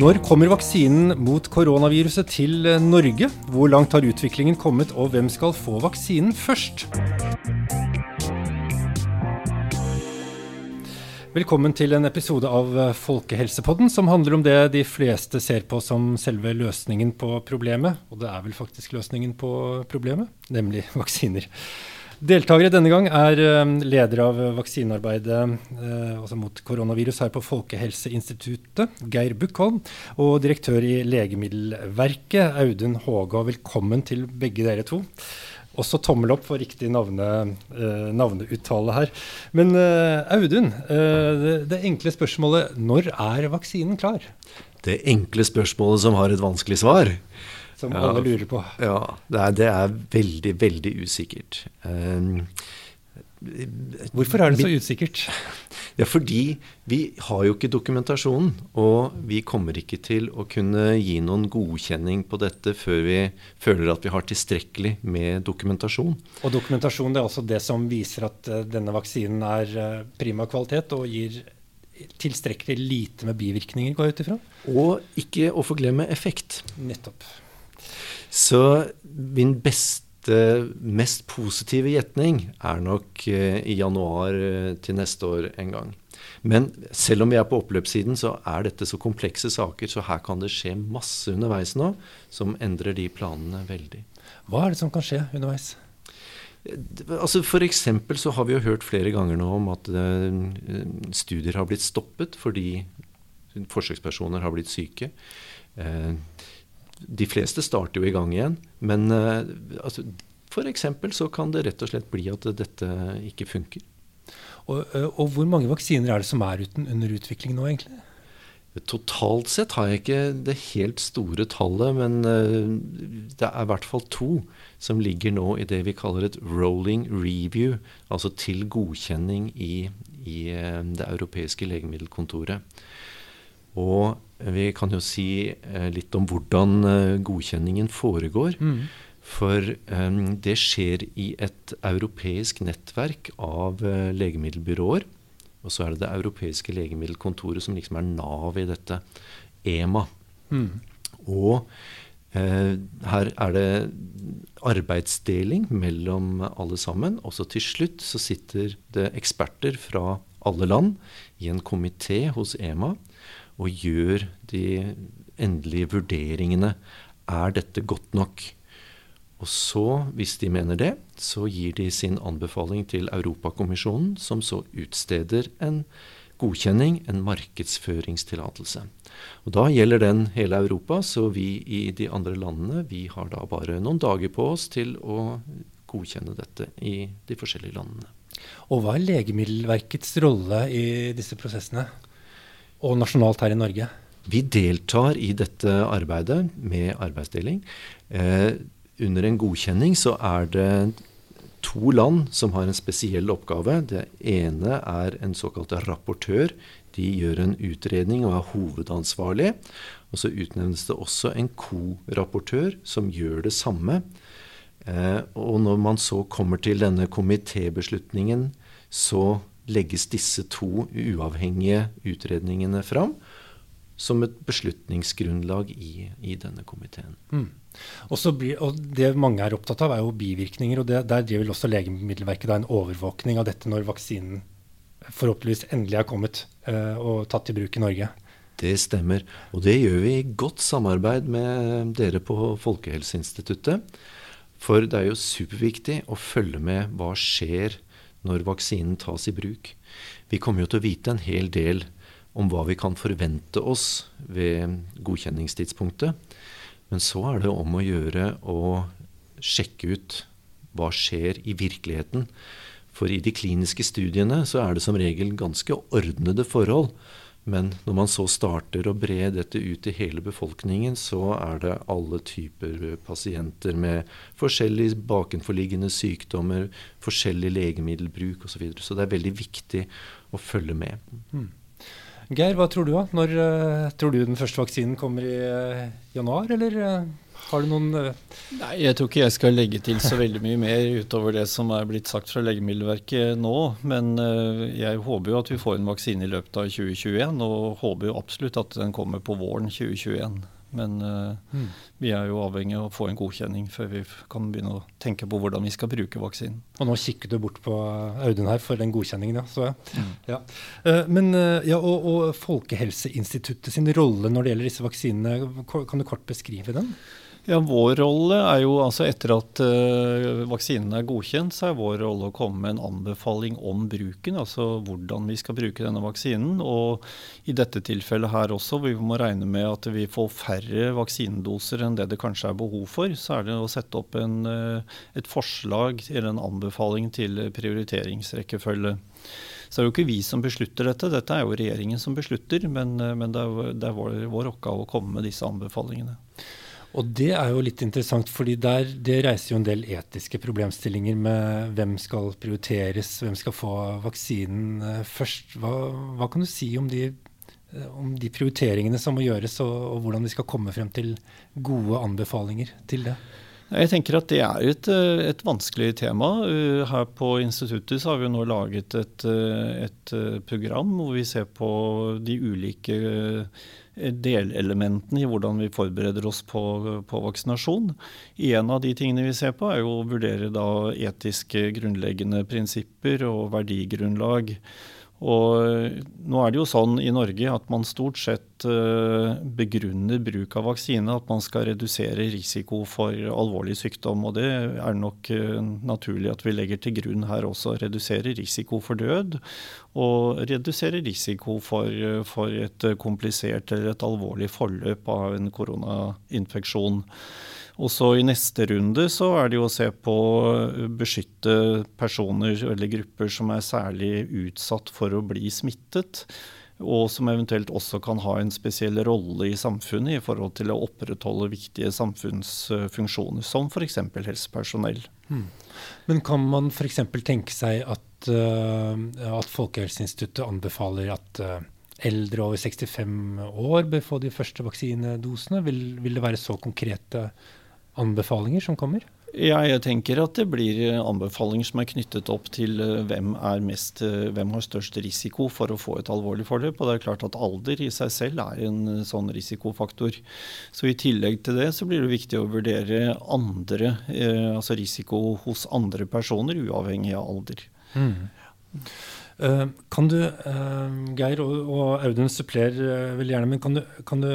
Når kommer vaksinen mot koronaviruset til Norge? Hvor langt har utviklingen kommet, og hvem skal få vaksinen først? Velkommen til en episode av Folkehelsepodden som handler om det de fleste ser på som selve løsningen på problemet. Og det er vel faktisk løsningen på problemet, nemlig vaksiner. Deltakere denne gang er eh, leder av vaksinearbeidet eh, altså mot koronavirus her på Folkehelseinstituttet, Geir Bukkholm, og direktør i Legemiddelverket, Audun Håga. Velkommen til begge dere to. Også tommel opp for riktig navne, eh, navneuttale her. Men Audun, det, enkle spørsmålet når er vaksinen klar? Det enkle spørsmålet som har et vanskelig svar som ja, alle lurer på. Ja, det er, det er veldig, veldig usikkert. Um, Hvorfor er det så usikkert? Ja, Fordi vi har jo ikke dokumentasjonen. Og vi kommer ikke til å kunne gi noen godkjenning på dette før vi føler at vi har tilstrekkelig med dokumentasjon. Og dokumentasjon det er altså det som viser at uh, denne vaksinen er uh, prima kvalitet og gir tilstrekkelig lite med bivirkninger, går jeg ut ifra? Og ikke å forglemme effekt. Nettopp. Så min beste, mest positive gjetning er nok eh, i januar eh, til neste år en gang. Men selv om vi er på oppløpssiden, så er dette så komplekse saker, så her kan det skje masse underveis nå som endrer de planene veldig. Hva er det som kan skje underveis? Altså for så har vi jo hørt flere ganger nå om at studier har blitt stoppet fordi forsøkspersoner har blitt syke. De fleste starter jo i gang igjen. Men uh, altså, f.eks. så kan det rett og slett bli at dette ikke funker. Og, eh, og hvor mange vaksiner er det som er uten, under utvikling nå, egentlig? Totalt sett har jeg ikke det helt store tallet, men uh, det er i hvert fall to som ligger nå i det vi kaller et rolling review, altså til godkjenning i, i det europeiske legemiddelkontoret. Og vi kan jo si eh, litt om hvordan eh, godkjenningen foregår. Mm. For um, det skjer i et europeisk nettverk av legemiddelbyråer. Og så er det det europeiske legemiddelkontoret som liksom er nav i dette. EMA. Mm. Og eh, her er det arbeidsdeling mellom alle sammen. Og så til slutt så sitter det eksperter fra alle land i en komité hos EMA og gjør de endelige vurderingene. Er dette godt nok? Og så, hvis de mener det, så gir de sin anbefaling til Europakommisjonen, som så utsteder en godkjenning, en markedsføringstillatelse. Og Da gjelder den hele Europa, så vi i de andre landene vi har da bare noen dager på oss til å godkjenne dette i de forskjellige landene. Og Hva er Legemiddelverkets rolle i disse prosessene? Og nasjonalt her i Norge? Vi deltar i dette arbeidet med arbeidsdeling. Eh, under en godkjenning så er det to land som har en spesiell oppgave. Det ene er en såkalt rapportør. De gjør en utredning og er hovedansvarlig. Og så utnevnes det også en co-rapportør som gjør det samme. Eh, og når man så kommer til denne komitébeslutningen, så legges disse to uavhengige utredningene fram som et beslutningsgrunnlag i, i denne komiteen. Mm. Blir, og Det mange er opptatt av, er jo bivirkninger. og det, Der driver også Legemiddelverket en overvåkning av dette når vaksinen forhåpentligvis endelig er kommet uh, og tatt i bruk i Norge. Det stemmer. Og det gjør vi i godt samarbeid med dere på Folkehelseinstituttet. For det er jo superviktig å følge med hva skjer når vaksinen tas i bruk. Vi kommer jo til å vite en hel del om hva vi kan forvente oss ved godkjenningstidspunktet. Men så er det om å gjøre å sjekke ut hva skjer i virkeligheten. For i de kliniske studiene så er det som regel ganske ordnede forhold. Men når man så starter å bre dette ut til hele befolkningen, så er det alle typer pasienter med forskjellige bakenforliggende sykdommer, forskjellig legemiddelbruk osv. Så, videre. så det er veldig viktig å følge med. Mm. Geir, hva tror du? da? Når uh, tror du den første vaksinen kommer i uh, januar, eller uh, Har du noen uh... Nei, Jeg tror ikke jeg skal legge til så veldig mye mer utover det som er blitt sagt fra Legemiddelverket nå. Men uh, jeg håper jo at vi får en vaksine i løpet av 2021, og håper jo absolutt at den kommer på våren 2021. Men uh, mm. vi er jo avhengig av å få en godkjenning før vi kan begynne å tenke på hvordan vi skal bruke vaksinen. Og nå kikker du bort på Audun her for den godkjenningen, ja. Så, mm. ja. Men, ja og, og, Folkehelseinstituttet sin rolle når det gjelder disse vaksinene, kan du kort beskrive den? Ja, Vår rolle er jo altså etter at uh, vaksinen er godkjent, så er vår rolle å komme med en anbefaling om bruken. Altså hvordan vi skal bruke denne vaksinen. Og i dette tilfellet her også, vi må regne med at vi får færre vaksinedoser enn det det kanskje er behov for, så er det å sette opp en, uh, et forslag eller en anbefaling til prioriteringsrekkefølge. Så det er jo ikke vi som beslutter dette, dette er jo regjeringen som beslutter. Men, uh, men det er, det er vår, vår oppgave å komme med disse anbefalingene. Og det er jo litt interessant, fordi der, det reiser jo en del etiske problemstillinger med hvem skal prioriteres, hvem skal få vaksinen eh, først. Hva, hva kan du si om de, eh, om de, prioriteringene som må gjøres, og, og hvordan vi skal komme frem til gode anbefalinger til det? Jeg tenker at det er et, eh, et, vanskelig tema. Her på instituttet har vi nå laget et, et program hvor vi ser på de ulike delelementene i hvordan vi forbereder oss på, på, vaksinasjon. En av de tingene vi ser på, er å vurdere etiske grunnleggende prinsipper og verdigrunnlag. Og nå er det jo sånn i Norge at man stort sett eh, begrunner bruk av vaksine at man skal redusere risiko for alvorlig sykdom. Og det er nok eh, naturlig at vi legger til grunn her også. Redusere risiko for død og redusere risiko for, for et komplisert eller et alvorlig forløp av en koronainfeksjon. Og så I neste runde så er det jo å se på å beskytte personer eller grupper som er særlig utsatt for å bli smittet. Og som eventuelt også kan ha en spesiell rolle i samfunnet i forhold til å opprettholde viktige samfunnsfunksjoner, som f.eks. helsepersonell. Hmm. Men kan man f.eks. tenke seg at, uh, at Folkehelseinstituttet anbefaler at uh, eldre over 65 år bør få de første vaksinedosene? Vil, vil det være så konkrete anbefalinger som kommer? Ja, jeg tenker at det blir anbefalinger som er knyttet opp til eh, hvem, mest, eh, hvem har størst risiko for å få et alvorlig forløp. Og det er klart at alder i seg selv er en eh, sånn risikofaktor. Så i tillegg til det så blir det viktig å vurdere andre, altså risiko hos andre personer, uavhengig av alder. Mm. Kan du, Geir og, Audun supplerer uh, veldig gjerne, men kan du, kan du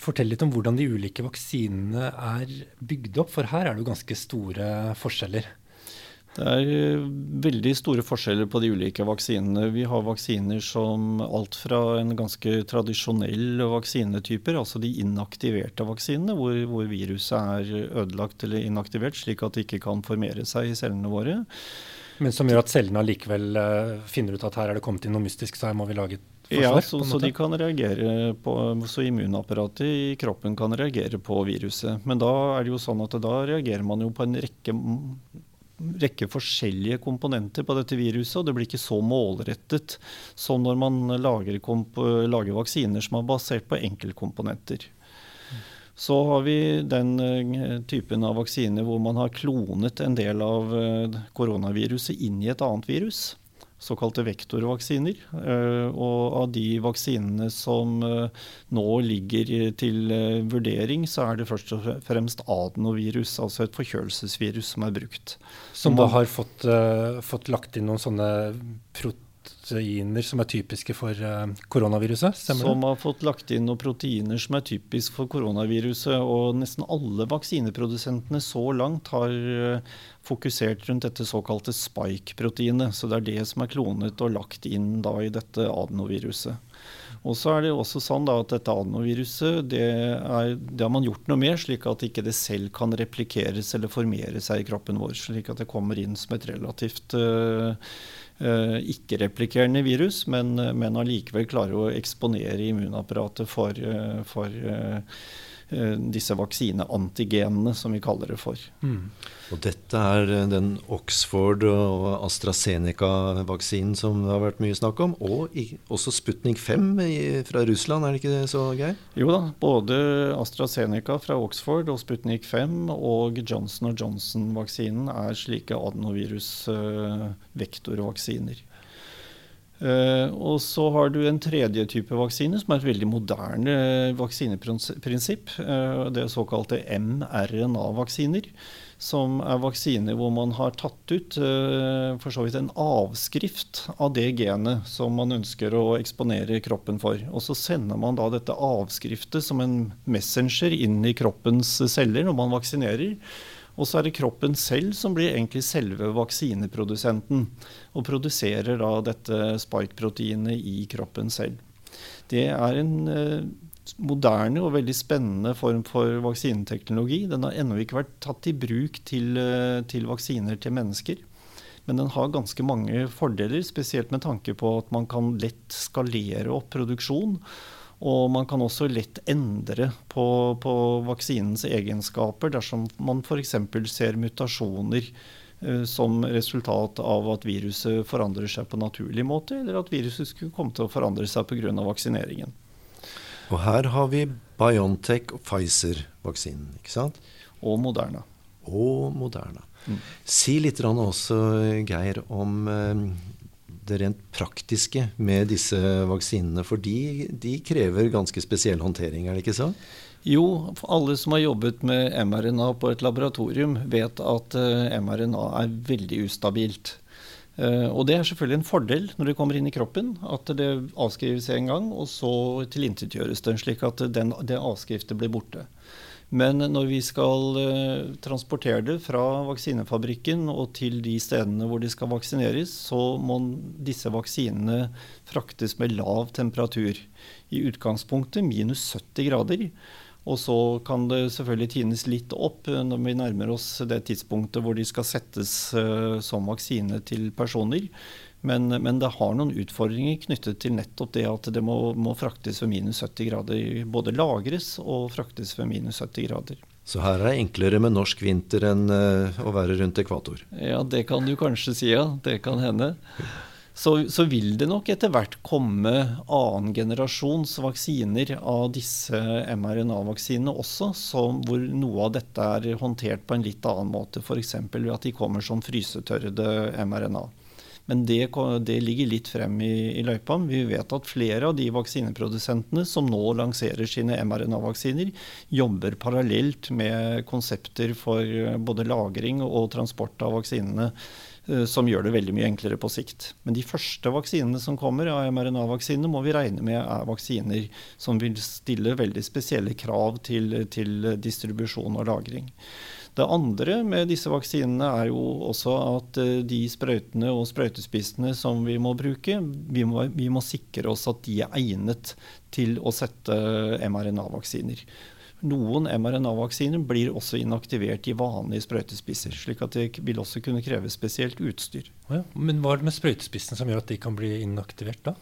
fortelle litt om hvordan de ulike vaksinene er bygd opp? For her er det jo ganske store forskjeller. Det er eh, veldig store forskjeller på de ulike vaksinene. Vi har vaksiner som alt fra en ganske tradisjonell vaksinetyper, altså de inaktiverte vaksinene, hvor, hvor viruset er ødelagt eller inaktivert, slik at det ikke kan formere seg i cellene våre. Men som gjør at cellene allikevel uh, finner ut at her er det kommet inn noe mystisk, så her må vi lage et ja, så, så, de kan reagere på, så immunapparatet i kroppen kan reagere på viruset. Men da er det jo sånn at da reagerer man jo på en rekke, rekke forskjellige komponenter på dette viruset, og det blir ikke så målrettet som når man lager, lager vaksiner som er basert på enkeltkomponenter. Så har vi den eh, typen av vaksiner hvor man har klonet en del av eh, koronaviruset inn i et annet virus såkalte vektorvaksiner. Eh, og av de vaksinene som eh, nå ligger til eh, vurdering, så er det først og fremst adenovirus, altså et forkjølelsesvirus, som er brukt. Som da har fått, fått lagt inn noen sånne proteiner proteiner som er typiske for uh, koronaviruset? Stemmer som har fått lagt inn noen proteiner som er typiske for koronaviruset. Og nesten alle vaksineprodusentene så langt har uh, fokusert rundt dette såkalte spike-proteinet. Så det er det som er klonet og lagt inn da i dette adenoviruset. Og så er det også sånn at dette adenoviruset det, er, det, har man gjort noe med, slik at ikke det selv kan replikeres eller formere seg i kroppen vår. Slik at det kommer inn som et relativt uh, Eh, ikke-replikerende virus, men, men allikevel klarer å eksponere immunapparatet for, eh, for Eh, disse vaksineantigenene, som vi kaller det for. Mm. Og dette er eh, den Oxford- og AstraZeneca-vaksinen som det har vært mye snakk om. Og også Sputnik 5 fra Russland, er det ikke det så, Geir? Jo da. Både AstraZeneca fra Oxford og Sputnik 5 og Johnson Johnson-vaksinen er slike adenovirus-vektorvaksiner. Uh, og så har du en tredje type vaksine, som er et veldig moderne vaksineprinsipp. Uh, det er såkalte mRNA-vaksiner. Som er vaksiner hvor man har tatt ut for så vidt en avskrift av det genet som man ønsker å eksponere kroppen for. Og så sender man da dette avskriftet som en messenger inn i kroppens celler når man vaksinerer. Og så er det kroppen selv som blir egentlig selve vaksineprodusenten, og produserer da dette spike-proteinet i kroppen selv. Det er en eh, moderne og veldig spennende form for vaksineteknologi. Den har ennå ikke vært tatt i bruk til, eh, til vaksiner til mennesker. Men den har ganske mange fordeler, spesielt med tanke på at man kan lett skalere opp produksjon og man kan også lett endre på, på vaksinens egenskaper dersom man f.eks. ser mutasjoner eh, som resultat av at viruset forandrer seg på naturlig måte, eller at viruset skulle komme til å forandre seg pga. vaksineringen. Og her har vi Biontech og Pfizer-vaksinen, ikke sant? Og Moderna. Og Moderna. Mm. Si litt også, Geir, om eh, det rent praktiske med disse vaksinene? For de, de, krever ganske spesiell håndtering, er det ikke så? Jo, alle som har jobbet med mRNA på et laboratorium, vet at uh, mRNA er veldig ustabilt. Uh, og det er selvfølgelig en fordel når det kommer inn i kroppen, at det avskrives en gang, og så tilintetgjøres det, slik at den, det avskriftet blir borte. Men når vi skal eh, transportere det fra vaksinefabrikken og til de stedene hvor de skal vaksineres, så må disse vaksinene fraktes med lav temperatur. I utgangspunktet minus 70 grader. Og så kan det selvfølgelig tines litt opp eh, når vi nærmer oss det tidspunktet hvor de skal settes uh, som vaksine til personer. Men, men, det har noen utfordringer knyttet til nettopp det at det må, må, fraktes ved minus 70 grader. Både lagres og fraktes ved minus 70 grader. Så her er det enklere med norsk vinter enn uh, å være rundt ekvator? Ja, det kan du kanskje si, ja. Det kan hende. Så, så vil det nok etter hvert komme annen generasjons vaksiner av disse mRNA-vaksinene også, som, hvor noe av dette er håndtert på en litt annen måte. F.eks. ved at de kommer som frysetørrede mRNA. Men det, det, ligger litt frem i, i, løypa. Vi vet at flere av de vaksineprodusentene som nå lanserer sine mRNA-vaksiner, jobber parallelt med konsepter for både lagring og transport av vaksinene eh, som gjør det veldig mye enklere på sikt. Men de første vaksinene som kommer av mRNA-vaksinene, må vi regne med er vaksiner som vil stille veldig spesielle krav til, til distribusjon og lagring. Det andre med disse vaksinene er jo også at eh, de sprøytene og sprøytespissene som vi må bruke, vi må, vi må sikre oss at de er egnet til å sette mRNA-vaksiner. Noen mRNA-vaksiner blir også inaktivert i vanlige sprøytespisser. slik at det vil også kunne kreve spesielt utstyr. Ja, men hva er det med sprøytespissene som gjør at de kan bli inaktivert da?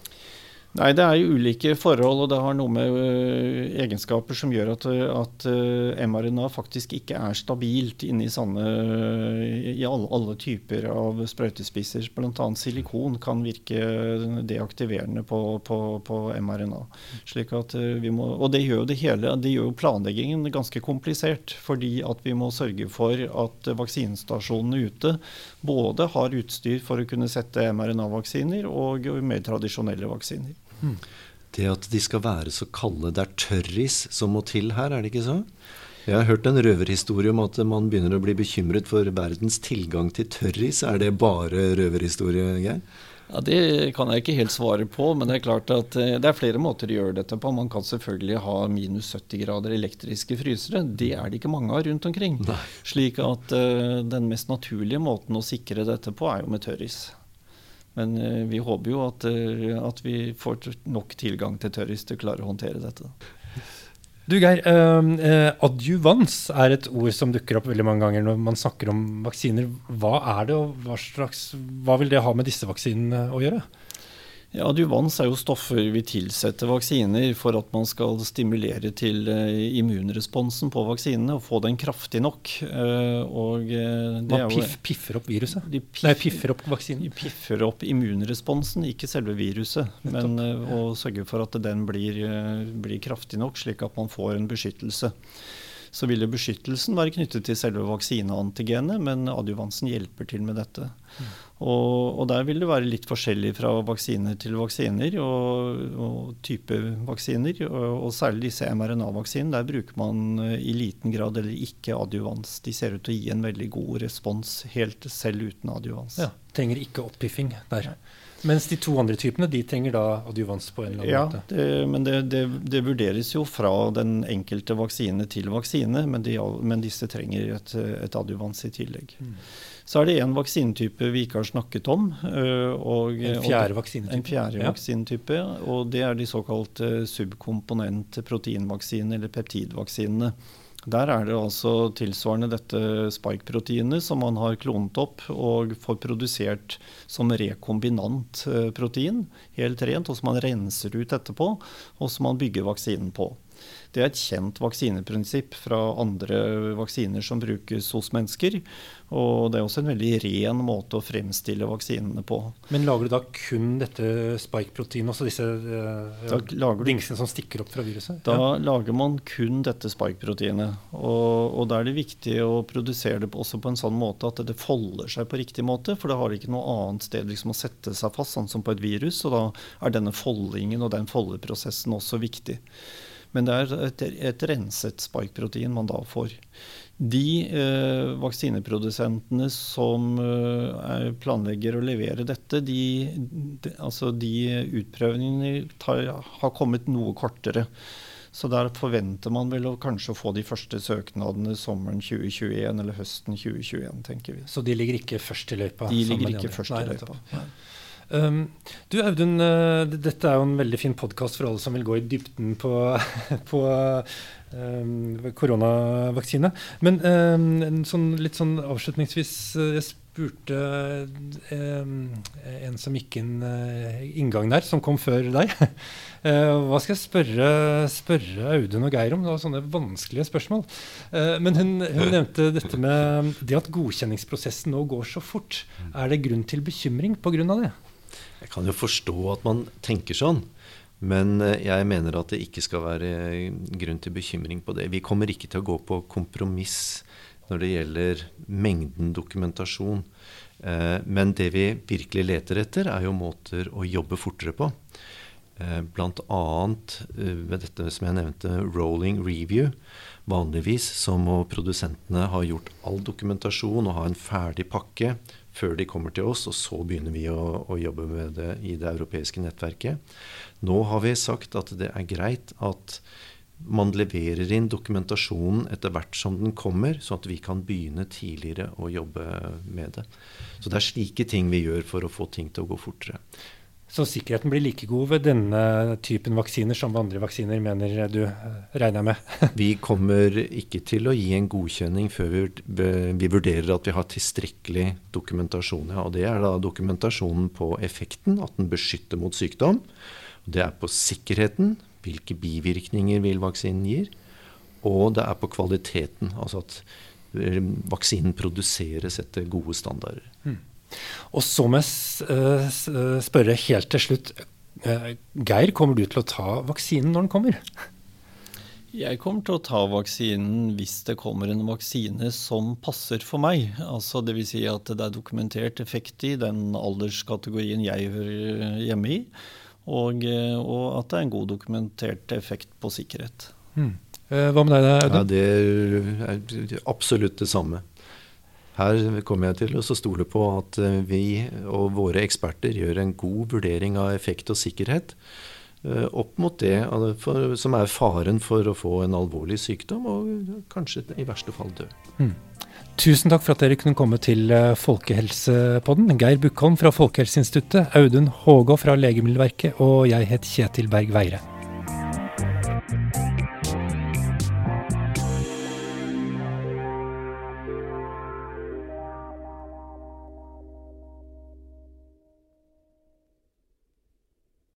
Nei, Det er jo ulike forhold, og det har noe med uh, egenskaper som gjør at, at uh, mRNA faktisk ikke er stabilt inni sånne, i alle, alle, typer av sprøytespisser. Bl.a. silikon kan virke deaktiverende på, på, på mRNA. Slik at vi må, og det gjør jo det hele, det gjør jo planleggingen ganske komplisert. Fordi at vi må sørge for at vaksinestasjonene ute både har utstyr for å kunne sette mRNA-vaksiner og mer tradisjonelle vaksiner. Det at de skal være så kalde. Det er tørris som må til her, er det ikke så? Jeg har hørt en røverhistorie om at man begynner å bli bekymret for verdens tilgang til tørris. Er det bare røverhistorie, Geir? Ja, Det kan jeg ikke helt svare på, men det er klart at eh, det er flere måter å gjøre dette på. Man kan selvfølgelig ha minus 70 grader elektriske frysere. Det er det ikke mange av rundt omkring. Nei. Slik at uh, den mest naturlige måten å sikre dette på, er jo med tørris. Men eh, vi håper jo at, eh, at, vi får nok tilgang til tørris til å klare å håndtere dette. Du Geir, eh, adjuvans er et ord som dukker opp veldig mange ganger når man snakker om vaksiner. Hva er det, og hva, slags, hva vil det ha med disse vaksinene å gjøre? Ja, Adjuvans er jo stoffer vi tilsetter vaksiner for at man skal stimulere til uh, immunresponsen på vaksinene og få den kraftig nok. Uh, og, uh, man piff, piffer opp viruset? De piff, Nei, piffer opp vaksinen? De piffer opp immunresponsen, ikke selve viruset. Men å sørge for at den blir, blir kraftig nok, slik at man får en beskyttelse så ville beskyttelsen være knyttet til selve vaksineantigenet, men adjuvansen hjelper til med dette. Mm. Og, og, der vil det være litt forskjellig fra vaksiner til vaksiner og, og type vaksiner. Og, og, særlig disse mRNA-vaksinene, der bruker man eh, i liten grad eller ikke adjuvans. De ser ut til å gi en veldig god respons helt selv uten adjuvans. Ja, Trenger ikke oppiffing der. Mens de to andre typene de trenger da adjuvans på en eller annen ja, måte? Ja, men det, det, det, vurderes jo fra den enkelte vaksine til vaksine, men, de, men disse trenger et, et adjuvans i tillegg. Mm. Så er det en vaksinetype vi ikke har snakket om. Og, en fjerde vaksinetype. En fjerde ja. vaksinetype, og det er de såkalte subkomponent-proteinvaksinene, eller peptidvaksinene. Der er det altså tilsvarende dette spike-proteinet som man har klonet opp og får produsert som rekombinant eh, protein, helt rent, og som man renser ut etterpå, og som man bygger vaksinen på. Det er et kjent vaksineprinsipp fra andre vaksiner som brukes hos mennesker. Og det er også en veldig ren måte å fremstille vaksinene på. Men lager du da kun dette spike-proteinet, altså disse eh, dingsene som stikker opp fra viruset? Da ja. lager man kun dette spike-proteinet. Og, og, da er det viktig å produsere det også på en sånn måte at det folder seg på riktig måte. For det har ikke noe annet sted liksom å sette seg fast, sånn som på et virus. Og da er denne foldingen og den foldeprosessen også viktig. Men det er et, et renset spike-protein man da får. De eh, vaksineprodusentene som eh, planlegger å levere dette, de, de, altså de utprøvingene tar, har kommet noe kortere. Så der forventer man vel å kanskje få de første søknadene sommeren 2021 eller høsten 2021, tenker vi. Så de ligger ikke først i løypa? De ligger ikke først i løypa. Nei. Um, du Audun, uh, dette er jo en veldig fin podkast for alle som vil gå i dybden på, på um, koronavaksine. Men um, sånn, litt sånn avslutningsvis uh, Jeg spurte en som gikk inn uh, inngang der, som kom før deg. hva skal jeg spørre, spørre, Audun og Geir om? Det var sånne vanskelige spørsmål. men hun, hun nevnte dette med det at godkjenningsprosessen nå går så fort. Er det grunn til bekymring pga. det? Jeg kan jo forstå at man tenker sånn. Men eh, jeg mener at det ikke skal være grunn til bekymring på det. Vi kommer ikke til å gå på kompromiss når det gjelder mengden dokumentasjon. Eh, men det vi virkelig leter etter, er jo måter å jobbe fortere på. Eh, Bl.a. med dette som jeg nevnte, rolling review. Vanligvis så må produsentene ha gjort all dokumentasjon og ha en ferdig pakke før de kommer til oss, og så begynner vi å, å, jobbe med det i det europeiske nettverket. Nå har vi sagt at det er greit at man leverer inn dokumentasjonen etter hvert som den kommer, sånn at vi kan begynne tidligere å jobbe med det. Så det er slike ting vi gjør for å få ting til å gå fortere. Så sikkerheten blir like god ved denne typen vaksiner som ved andre vaksiner, mener du, regner jeg med? vi kommer ikke til å gi en godkjenning før vi, vi vurderer at vi har tilstrekkelig dokumentasjon. Ja, og det er da dokumentasjonen på effekten, at den beskytter mot sykdom. Det er på sikkerheten, hvilke bivirkninger vil vaksinen gir. Og det er på kvaliteten, altså at eh, vaksinen produseres etter gode standarder. Mm. Og så må jeg eh, eh, spørre helt til slutt. Eh, Geir, kommer du til å ta vaksinen når den kommer? Jeg kommer til å ta vaksinen hvis det kommer en vaksine som passer for meg. Altså Dvs. Si at det er dokumentert effekt i den alderskategorien jeg hører hjemme i. Og, og at det er en god dokumentert effekt på sikkerhet. Hmm. Hva med deg, Audun? Ja, det er absolutt det samme. Her kommer jeg til å stole på at eh, vi og våre eksperter gjør en god vurdering av effekt og sikkerhet eh, opp mot det som er faren for å få en alvorlig sykdom, og kanskje i verste fall dø. Mm. Tusen takk for at dere kunne komme til eh, Folkehelsepodden. Geir Bukkholm fra Folkehelseinstituttet, Audun Hågå fra Legemiddelverket og jeg het Kjetil Berg Veire.